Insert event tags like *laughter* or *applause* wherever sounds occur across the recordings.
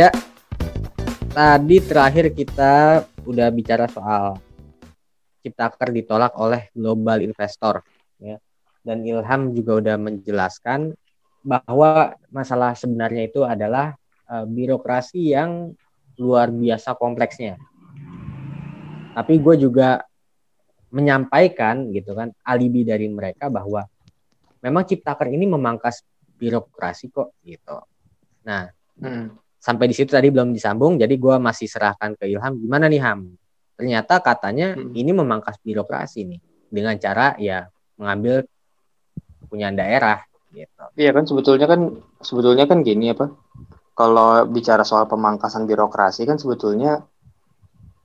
Iya. Tadi terakhir kita udah bicara soal Ciptaker ditolak oleh global investor ya. Dan Ilham juga udah menjelaskan bahwa masalah sebenarnya itu adalah uh, birokrasi yang luar biasa kompleksnya. Tapi gue juga menyampaikan gitu kan alibi dari mereka bahwa memang Ciptaker ini memangkas birokrasi kok gitu. Nah, hmm. Sampai di situ tadi belum disambung, jadi gue masih serahkan ke Ilham. Gimana nih Ham? Ternyata katanya hmm. ini memangkas birokrasi nih dengan cara ya mengambil punya daerah gitu. Iya kan sebetulnya kan sebetulnya kan gini apa? Kalau bicara soal pemangkasan birokrasi kan sebetulnya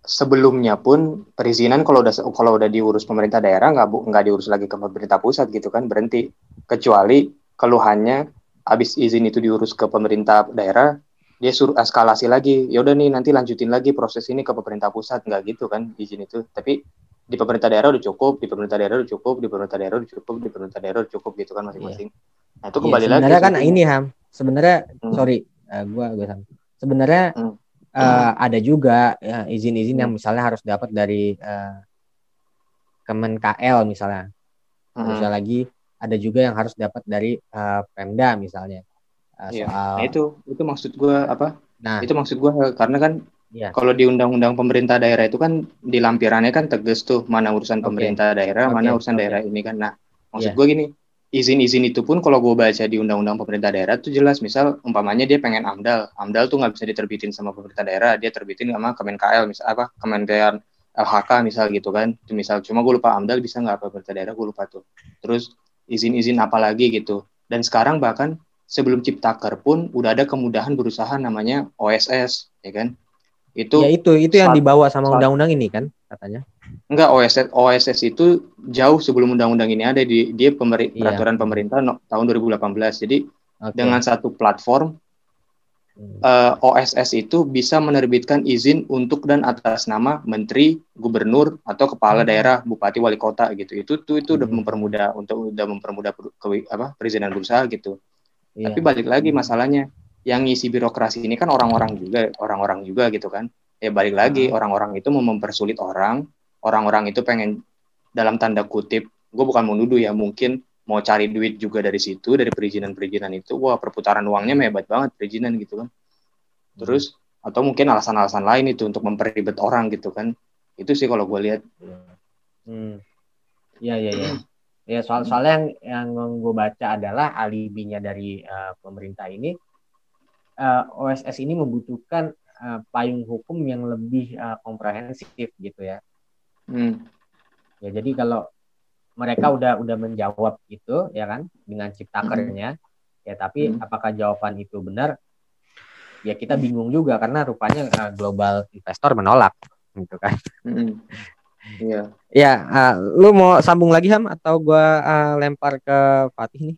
sebelumnya pun perizinan kalau udah kalau udah diurus pemerintah daerah nggak nggak diurus lagi ke pemerintah pusat gitu kan berhenti kecuali keluhannya habis izin itu diurus ke pemerintah daerah dia suruh eskalasi lagi. Ya udah nih nanti lanjutin lagi proses ini ke pemerintah pusat. Nggak gitu kan izin itu. Tapi di pemerintah daerah udah cukup di pemerintah daerah udah cukup di pemerintah daerah udah cukup di pemerintah daerah udah cukup gitu kan masing-masing. Yeah. nah itu iya, kembali yeah, lagi sebenarnya kan ini ham. Sebenarnya hmm. sorry. Uh, gua gua sebenarnya hmm. uh, ada juga ya, izin-izin ya, yang misalnya harus dapat dari uh, Kemen KL misalnya. Hmm. misalnya lagi ada juga yang harus dapat dari uh, Pemda misalnya uh, soal nah, itu itu maksud gue apa nah itu maksud gue karena kan Ya. Kalau di undang-undang pemerintah daerah itu kan di lampirannya kan tegas tuh mana urusan okay. pemerintah daerah, okay. mana urusan okay. daerah ini kan. Nah, maksud yeah. gue gini, izin-izin itu pun kalau gue baca di undang-undang pemerintah daerah tuh jelas misal umpamanya dia pengen AMDAL, AMDAL tuh nggak bisa diterbitin sama pemerintah daerah, dia terbitin sama Kemen KL misal apa Kementerian LHK misal gitu kan. Itu misal cuma gue lupa AMDAL bisa nggak pemerintah daerah gue lupa tuh. Terus izin-izin apa lagi gitu. Dan sekarang bahkan sebelum Ciptaker pun udah ada kemudahan berusaha namanya OSS ya kan itu ya itu itu yang dibawa sama undang-undang ini kan katanya enggak OSS OSS itu jauh sebelum undang-undang ini ada di dia pemeri, iya. peraturan pemerintah no, tahun 2018 jadi okay. dengan satu platform hmm. uh, eh, OSS itu bisa menerbitkan izin untuk dan atas nama menteri, gubernur atau kepala hmm. daerah, bupati, wali kota gitu. Itu tuh itu hmm. udah mempermudah untuk udah mempermudah ke, apa perizinan berusaha gitu. Yeah. Tapi balik lagi hmm. masalahnya yang ngisi birokrasi ini kan orang-orang juga orang-orang juga gitu kan ya balik lagi hmm. orang-orang itu mau mempersulit orang orang-orang itu pengen dalam tanda kutip gue bukan mau nuduh ya mungkin mau cari duit juga dari situ dari perizinan-perizinan itu wah perputaran uangnya hebat banget perizinan gitu kan terus hmm. atau mungkin alasan-alasan lain itu untuk memperibet orang gitu kan itu sih kalau gue lihat hmm. ya ya ya ya soal soalnya yang yang gue baca adalah alibinya dari uh, pemerintah ini uh, eh, OSS ini membutuhkan uh, payung hukum yang lebih uh, komprehensif gitu ya. Hmm. Ya jadi kalau mereka udah udah menjawab itu ya kan dengan ciptakernya hmm. ya tapi hmm. apakah jawaban itu benar? Ya kita bingung juga karena rupanya uh, global investor menolak gitu kan. Hmm. Iya. Ya, uh, lu mau sambung lagi Ham atau gua uh, lempar ke Fatih nih?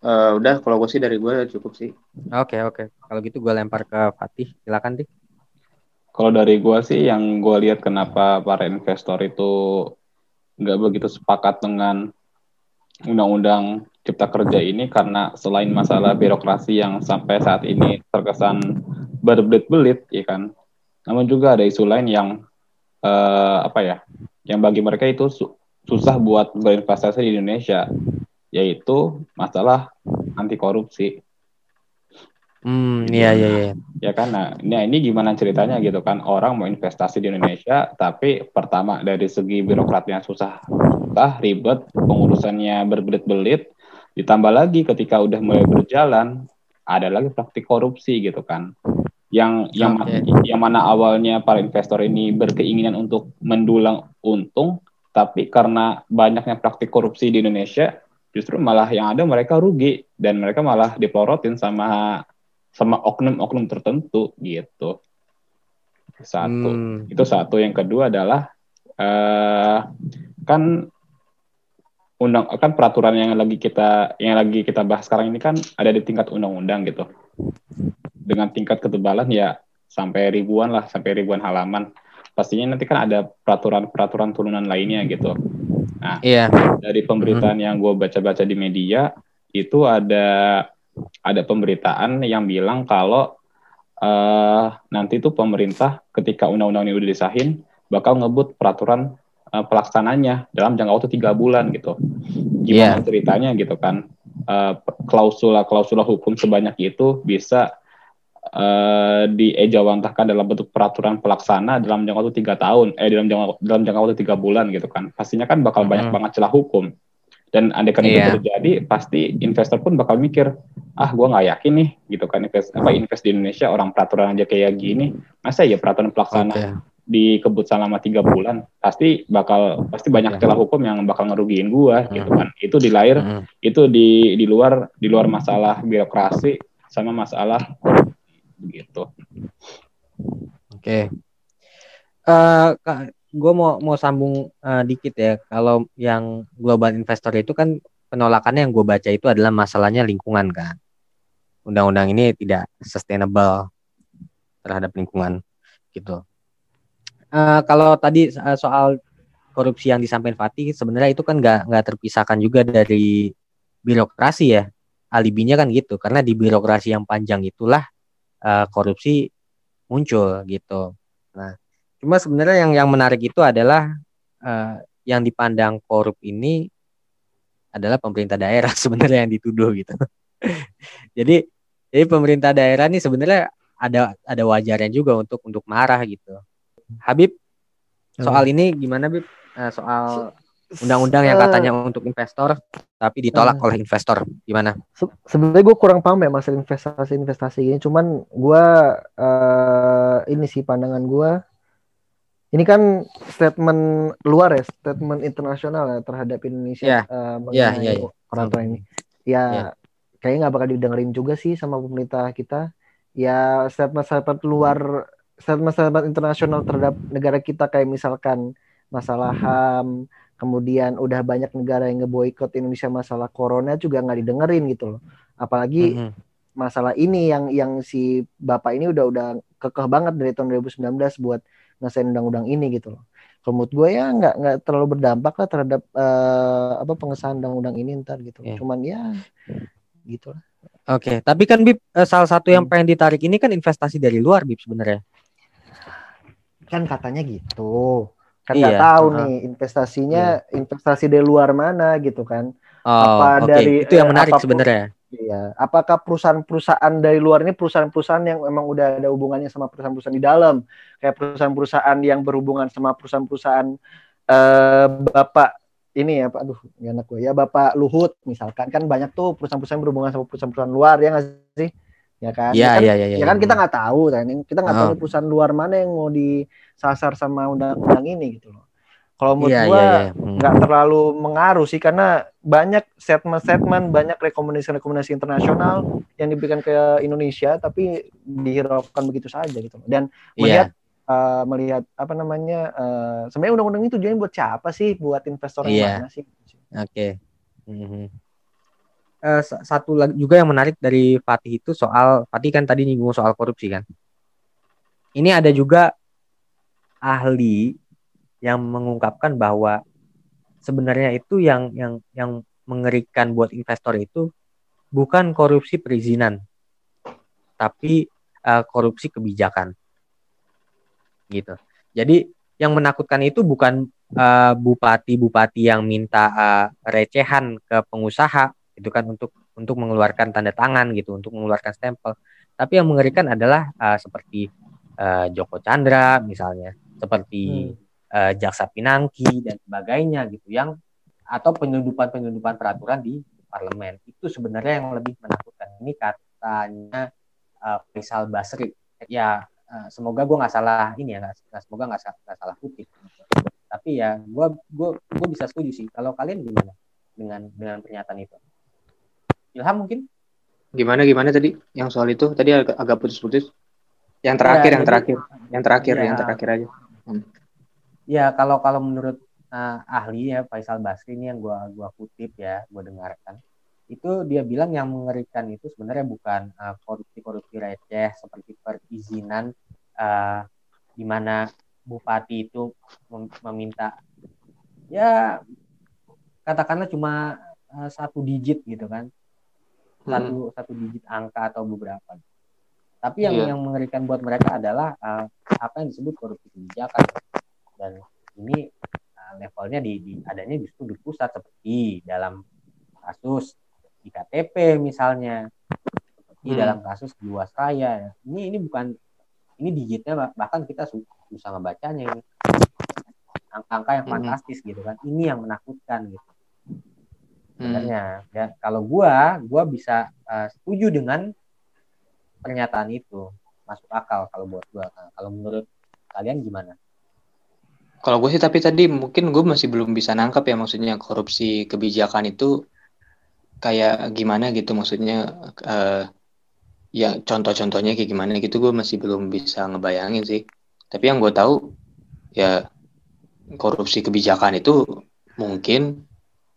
Uh, udah kalau gue sih dari gue cukup sih. Oke okay, oke. Okay. Kalau gitu gue lempar ke Fatih. Silakan deh. Kalau dari gue sih yang gue lihat kenapa para investor itu nggak begitu sepakat dengan undang-undang cipta kerja ini karena selain masalah birokrasi yang sampai saat ini terkesan berbelit-belit, ya kan. Namun juga ada isu lain yang uh, apa ya, yang bagi mereka itu su susah buat berinvestasi di Indonesia yaitu masalah anti korupsi. Hmm, iya iya iya. Ya kan, nah, nah ini gimana ceritanya gitu kan orang mau investasi di Indonesia, tapi pertama dari segi birokratnya susah, susah ribet, pengurusannya berbelit-belit, ditambah lagi ketika udah mulai berjalan ada lagi praktik korupsi gitu kan. Yang yang okay. yang mana awalnya para investor ini berkeinginan untuk mendulang untung, tapi karena banyaknya praktik korupsi di Indonesia, justru malah yang ada mereka rugi dan mereka malah dipelorotin sama sama oknum-oknum tertentu gitu satu hmm. itu satu yang kedua adalah uh, kan undang kan peraturan yang lagi kita yang lagi kita bahas sekarang ini kan ada di tingkat undang-undang gitu dengan tingkat ketebalan ya sampai ribuan lah sampai ribuan halaman pastinya nanti kan ada peraturan-peraturan turunan lainnya gitu Nah, iya. dari pemberitaan mm -hmm. yang gue baca-baca di media itu ada ada pemberitaan yang bilang kalau uh, nanti tuh pemerintah ketika undang-undang ini udah disahin bakal ngebut peraturan uh, pelaksananya dalam jangka waktu tiga bulan gitu. Gimana yeah. ceritanya gitu kan? Uh, klausula-klausula hukum sebanyak itu bisa uh, diejawantahkan dalam bentuk peraturan pelaksana dalam jangka waktu tiga tahun, eh dalam jangka dalam jangka waktu tiga bulan gitu kan. Pastinya kan bakal hmm. banyak banget celah hukum. Dan andai kan yeah. itu iya. terjadi, pasti investor pun bakal mikir, ah gue nggak yakin nih gitu kan invest apa invest di Indonesia orang peraturan aja kayak gini, masa ya peraturan pelaksana okay. Dikebut selama tiga bulan, pasti bakal pasti banyak celah hukum yang bakal ngerugiin gue hmm. gitu kan. Itu di lahir, hmm. itu di di luar di luar masalah birokrasi sama masalah begitu. Oke. Okay. Uh, eh, gue mau mau sambung uh, dikit ya kalau yang global investor itu kan penolakannya yang gue baca itu adalah masalahnya lingkungan kan undang-undang ini tidak sustainable terhadap lingkungan gitu uh, kalau tadi uh, soal korupsi yang disampaikan Fatih sebenarnya itu kan nggak nggak terpisahkan juga dari birokrasi ya alibinya kan gitu karena di birokrasi yang panjang itulah uh, korupsi muncul gitu nah Cuma sebenarnya yang yang menarik itu adalah uh, yang dipandang korup ini adalah pemerintah daerah *laughs* sebenarnya yang dituduh gitu. *laughs* jadi jadi pemerintah daerah ini sebenarnya ada ada wajarnya juga untuk untuk marah gitu. Habib soal ini gimana Bib? Uh, soal undang-undang yang katanya untuk investor tapi ditolak uh, oleh investor gimana? Se Sebenarnya gue kurang paham ya masalah investasi-investasi ini. Cuman gue uh, ini sih pandangan gue ini kan statement luar ya, statement internasional ya terhadap Indonesia yeah. uh, mengenai yeah, yeah, yeah. peraturan ini. Ya, yeah. kayaknya nggak bakal didengerin juga sih sama pemerintah kita. Ya, statement-statement luar, statement-statement internasional terhadap negara kita kayak misalkan masalah HAM, kemudian udah banyak negara yang ngeboikot Indonesia masalah corona juga nggak didengerin gitu loh. Apalagi mm -hmm. masalah ini yang yang si bapak ini udah udah kekeh banget dari tahun 2019 buat ngasain undang-undang ini gitu loh. Kalau menurut gue ya nggak nggak terlalu berdampak lah terhadap uh, apa pengesahan undang-undang ini ntar gitu. Yeah. Cuman ya gitu lah. Oke, okay. tapi kan Bib eh, salah satu yang hmm. pengen ditarik ini kan investasi dari luar Bib sebenarnya. Kan katanya gitu. Kan nggak iya. tahu uh -huh. nih investasinya yeah. investasi dari luar mana gitu kan. Oh, apa okay. dari itu yang menarik sebenarnya. Iya, apakah perusahaan-perusahaan dari luar ini perusahaan-perusahaan yang memang udah ada hubungannya sama perusahaan-perusahaan di dalam, kayak perusahaan-perusahaan yang berhubungan sama perusahaan-perusahaan uh, bapak ini ya, Pak, aduh, ya anak gue ya Bapak Luhut misalkan kan banyak tuh perusahaan-perusahaan berhubungan sama perusahaan-perusahaan luar ya nggak sih? Ya kan? Iya, ya kan, iya, iya. Ya kan kita nggak tahu kan, kita nggak oh. tahu perusahaan luar mana yang mau disasar sama undang-undang ini gitu loh. Kalau menurut yeah, gua yeah, yeah. nggak hmm. terlalu mengaruh sih karena banyak statement-statement, banyak rekomendasi-rekomendasi internasional yang diberikan ke Indonesia tapi dihiraukan begitu saja gitu. Dan iya. melihat yeah. uh, melihat apa namanya uh, sebenarnya undang-undang itu tujuannya buat siapa sih? Buat investor yang yeah. mana sih? Oke. Okay. Mm -hmm. Uh, satu lagi juga yang menarik dari Fatih itu soal Fatih kan tadi nyinggung soal korupsi kan. Ini ada juga ahli yang mengungkapkan bahwa sebenarnya itu yang yang yang mengerikan buat investor itu bukan korupsi perizinan tapi uh, korupsi kebijakan gitu jadi yang menakutkan itu bukan uh, bupati-bupati yang minta uh, recehan ke pengusaha itu kan untuk untuk mengeluarkan tanda tangan gitu untuk mengeluarkan stempel. Tapi yang mengerikan adalah uh, seperti uh, Joko Chandra misalnya seperti hmm. uh, jaksa pinangki dan sebagainya gitu yang atau penyelundupan-penyelundupan peraturan di parlemen. Itu sebenarnya yang lebih menakutkan. Ini katanya uh, Faisal Basri. Ya uh, semoga gue nggak salah ini ya gak, semoga nggak salah, salah kutip. Tapi ya gue gue gue bisa setuju sih. Kalau kalian gimana dengan dengan pernyataan itu Ilham mungkin? Gimana gimana tadi? Yang soal itu? Tadi agak, agak putus-putus. Yang terakhir ya, yang terakhir. Yang terakhir ya, yang terakhir aja. Hmm. Ya kalau kalau menurut uh, ahli ya Faisal Basri ini yang gua gua kutip ya gua dengarkan. Itu dia bilang yang mengerikan itu sebenarnya bukan uh, korupsi-korupsi receh seperti perizinan uh, di mana bupati itu mem meminta ya katakanlah cuma uh, satu digit gitu kan satu satu digit angka atau beberapa. Tapi yang yeah. yang mengerikan buat mereka adalah uh, apa yang disebut korupsi kebijakan dan ini uh, levelnya di, di adanya justru di pusat seperti dalam kasus di KTP misalnya seperti hmm. dalam kasus Jiwasraya. Ini ini bukan ini digitnya bahkan kita susah ngebacanya ini angka-angka yang hmm. fantastis gitu kan. Ini yang menakutkan gitu. Sebenarnya. Hmm. ya kalau gua gua bisa uh, setuju dengan pernyataan itu. Masuk akal kalau buat gue nah, kalau menurut kalian gimana? Kalau gue sih tapi tadi mungkin gue masih belum bisa nangkap ya maksudnya korupsi kebijakan itu kayak gimana gitu maksudnya uh, ya contoh-contohnya kayak gimana gitu gue masih belum bisa ngebayangin sih. Tapi yang gue tahu ya korupsi kebijakan itu mungkin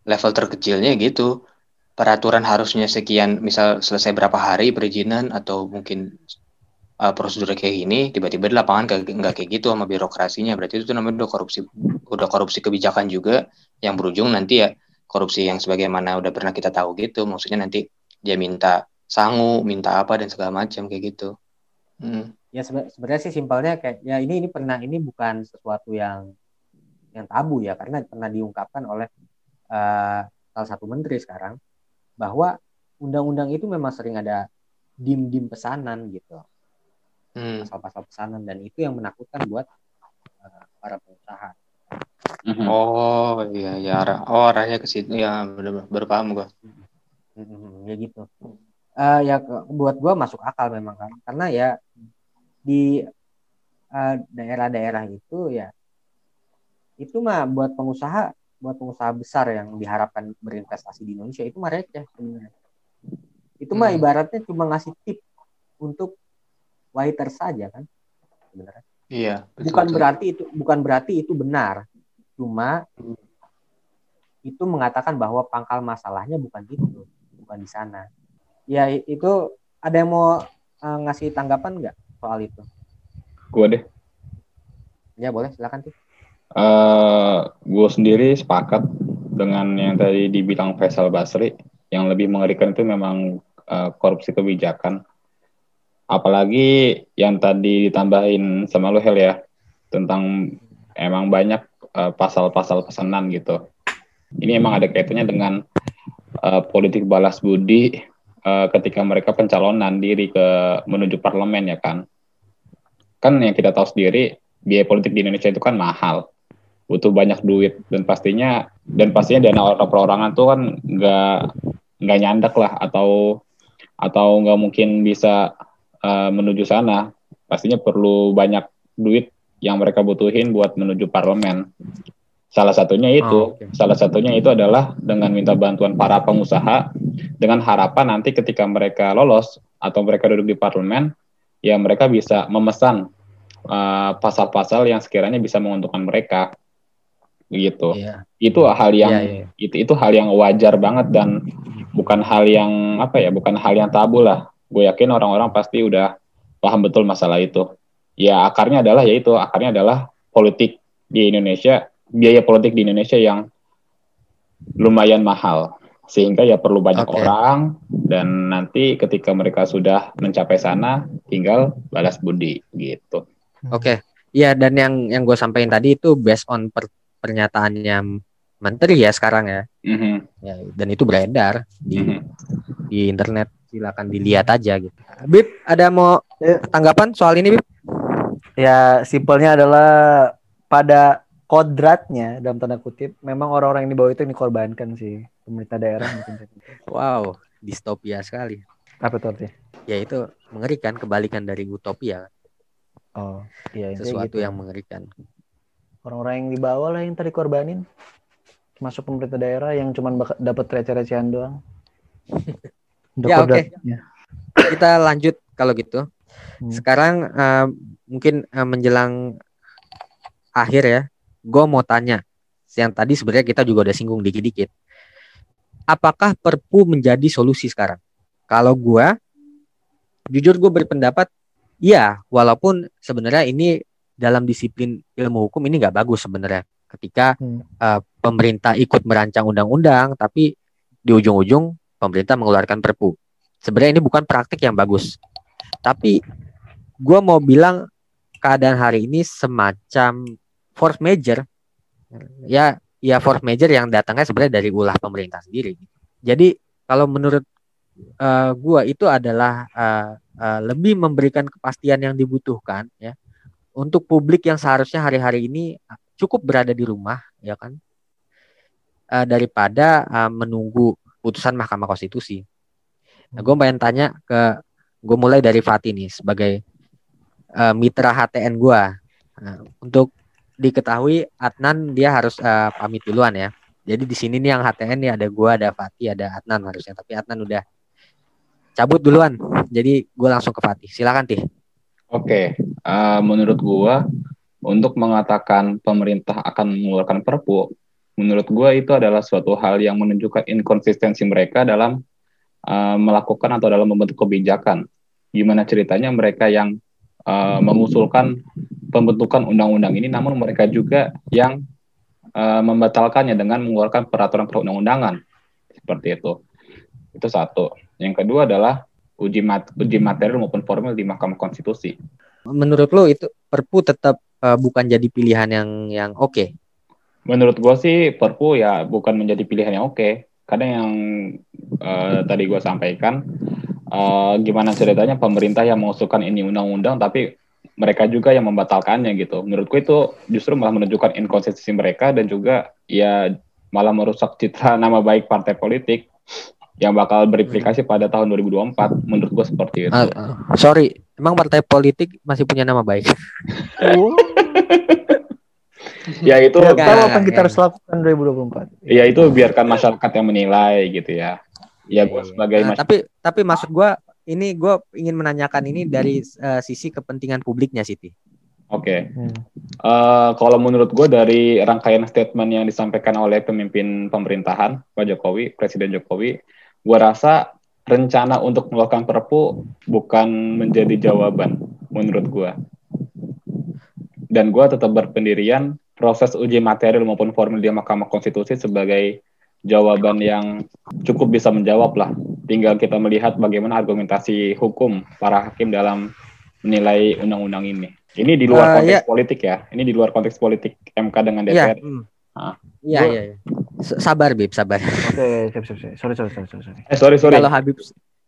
level terkecilnya gitu. Peraturan harusnya sekian misal selesai berapa hari perizinan atau mungkin uh, prosedur kayak gini tiba-tiba di lapangan nggak kayak gitu sama birokrasinya. Berarti itu namanya udah korupsi udah korupsi kebijakan juga yang berujung nanti ya korupsi yang sebagaimana udah pernah kita tahu gitu. Maksudnya nanti dia minta sangu minta apa dan segala macam kayak gitu. Hmm. ya sebenarnya sih simpelnya kayak ya ini ini pernah ini bukan sesuatu yang yang tabu ya karena pernah diungkapkan oleh uh, salah satu menteri sekarang bahwa undang-undang itu memang sering ada dim-dim pesanan gitu. Hmm. pasal-pasal pesanan dan itu yang menakutkan buat uh, para pengusaha. Mm-hmm. oh iya ya arah oh arahnya ke situ. Ya benar berpaham gua. Hmm, ya gitu. Uh, ya buat gua masuk akal memang kan. Karena ya di uh, daerah-daerah itu ya itu mah buat pengusaha buat pengusaha besar yang diharapkan berinvestasi di Indonesia itu mah receh sebenarnya. Itu mah hmm. ibaratnya cuma ngasih tip untuk waiter saja kan sebenarnya. Iya. Betul, bukan betul. berarti itu bukan berarti itu benar. Cuma hmm. itu mengatakan bahwa pangkal masalahnya bukan itu, bukan di sana. Ya itu ada yang mau uh, ngasih tanggapan nggak soal itu? Gua deh. Ya boleh silakan tuh. Uh, eh, gue sendiri sepakat dengan yang tadi dibilang Faisal Basri. Yang lebih mengerikan itu memang uh, korupsi kebijakan. Apalagi yang tadi ditambahin sama lo Hel ya tentang emang banyak eh, pasal-pasal pesanan gitu. Ini emang ada kaitannya dengan uh, politik balas budi uh, ketika mereka pencalonan diri ke menuju parlemen ya kan. Kan yang kita tahu sendiri biaya politik di Indonesia itu kan mahal butuh banyak duit. Dan pastinya dan pastinya dana orang perorangan tuh kan nggak nggak nyandak lah atau atau nggak mungkin bisa uh, menuju sana. Pastinya perlu banyak duit yang mereka butuhin buat menuju parlemen. Salah satunya itu oh, okay. salah satunya itu adalah dengan minta bantuan para pengusaha dengan harapan nanti ketika mereka lolos atau mereka duduk di parlemen ya mereka bisa memesan eh, pasal-pasal uh, yang sekiranya bisa menguntungkan mereka gitu. Iya. Itu hal yang iya, iya. itu itu hal yang wajar banget dan bukan hal yang apa ya, bukan hal yang tabu lah. Gue yakin orang-orang pasti udah paham betul masalah itu. Ya akarnya adalah yaitu akarnya adalah politik di Indonesia, biaya politik di Indonesia yang lumayan mahal sehingga ya perlu banyak okay. orang dan nanti ketika mereka sudah mencapai sana tinggal balas budi gitu. Oke. Okay. Iya dan yang yang gue sampaikan tadi itu based on per, pernyataannya menteri ya sekarang ya. Mm-hmm. ya dan itu beredar di mm-hmm. di internet silakan dilihat aja gitu. Bib ada mau ya. tanggapan soal ini Bib? Ya simpelnya adalah pada kodratnya dalam tanda kutip memang orang-orang yang di bawah itu yang dikorbankan sih pemerintah daerah mungkin. wow, distopia sekali. Apa itu artinya? Ya itu mengerikan kebalikan dari utopia. Oh, iya sesuatu gitu. yang mengerikan orang-orang yang di bawah lah yang tadi korbanin. Masuk pemerintah daerah yang cuma dapat receh-recehan doang. *laughs* Ya oke. okay. ya. kita lanjut kalau gitu. Hmm. sekarang uh, mungkin uh, menjelang akhir ya gue mau tanya. Yang tadi sebenarnya kita juga udah singgung dikit-dikit. Apakah perpu menjadi solusi sekarang? Kalau gue jujur gue berpendapat iya. Walaupun sebenarnya ini dalam disiplin ilmu hukum ini nggak bagus sebenarnya ketika hmm. uh, pemerintah ikut merancang undang-undang tapi di ujung-ujung pemerintah mengeluarkan perpu sebenarnya ini bukan praktik yang bagus. Tapi gue mau bilang keadaan hari ini semacam force major ya ya force major yang datangnya sebenarnya dari ulah pemerintah sendiri. Jadi kalau menurut uh, gua itu adalah uh, uh, lebih memberikan kepastian yang dibutuhkan ya untuk publik yang seharusnya hari-hari ini cukup berada di rumah ya kan uh, daripada uh, menunggu putusan Mahkamah Konstitusi. Nah, gue pengen tanya ke gue mulai dari Fatih nih sebagai uh, mitra HTN gue. Nah, untuk diketahui Adnan dia harus uh, pamit duluan ya. Jadi di sini nih yang HTN nih ada gue, ada Fatih, ada Adnan harusnya. Tapi Adnan udah cabut duluan. Jadi gue langsung ke Fatih. Silakan Tih. Oke, uh, menurut gue untuk mengatakan pemerintah akan mengeluarkan Perpu, menurut gue itu adalah suatu hal yang menunjukkan inkonsistensi mereka dalam uh, melakukan atau dalam membentuk kebijakan. Gimana ceritanya mereka yang uh, mengusulkan pembentukan undang-undang ini, namun mereka juga yang uh, membatalkannya dengan mengeluarkan peraturan perundang-undangan seperti itu. Itu satu. Yang kedua adalah uji mat uji material maupun formil di Mahkamah Konstitusi. Menurut lo itu Perpu tetap uh, bukan jadi pilihan yang yang oke? Okay? Menurut gue sih Perpu ya bukan menjadi pilihan yang oke. Okay. Karena yang uh, tadi gue sampaikan uh, gimana ceritanya pemerintah yang mengusulkan ini undang-undang tapi mereka juga yang membatalkannya gitu. Menurutku itu justru malah menunjukkan inkonsistensi mereka dan juga ya malah merusak citra *laughs* nama baik partai politik yang bakal berimplikasi pada tahun 2024 menurut gue seperti itu. Uh, uh, sorry, emang partai politik masih punya nama baik? *laughs* ya itu ya, apa yang kita harus lakukan 2024 ya itu biarkan masyarakat yang menilai gitu ya ya gue sebagai nah, tapi tapi maksud gue ini gue ingin menanyakan ini dari uh, sisi kepentingan publiknya Siti oke okay. hmm. uh, kalau menurut gue dari rangkaian statement yang disampaikan oleh pemimpin pemerintahan Pak Jokowi Presiden Jokowi gue rasa rencana untuk melakukan perpu bukan menjadi jawaban menurut gue dan gue tetap berpendirian proses uji material maupun formil di Mahkamah Konstitusi sebagai jawaban yang cukup bisa menjawab lah. Tinggal kita melihat bagaimana argumentasi hukum para hakim dalam menilai undang-undang ini. Ini di luar uh, konteks ya. politik ya. Ini di luar konteks politik MK dengan DPR. Iya, hmm. iya, iya, iya. Sabar, Bib, sabar. Oke, okay, sorry, sorry, sorry, sorry, sorry. Eh, sorry, sorry. Kalau Habib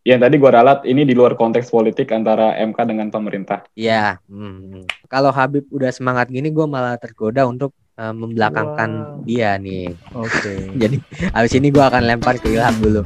yang tadi gue ralat ini di luar konteks politik antara MK dengan pemerintah. Iya. Hmm. Kalau Habib udah semangat gini, gue malah tergoda untuk uh, membelakangkan wow. dia nih. Oke. Okay. *laughs* Jadi abis ini gue akan lempar ke Ilham dulu.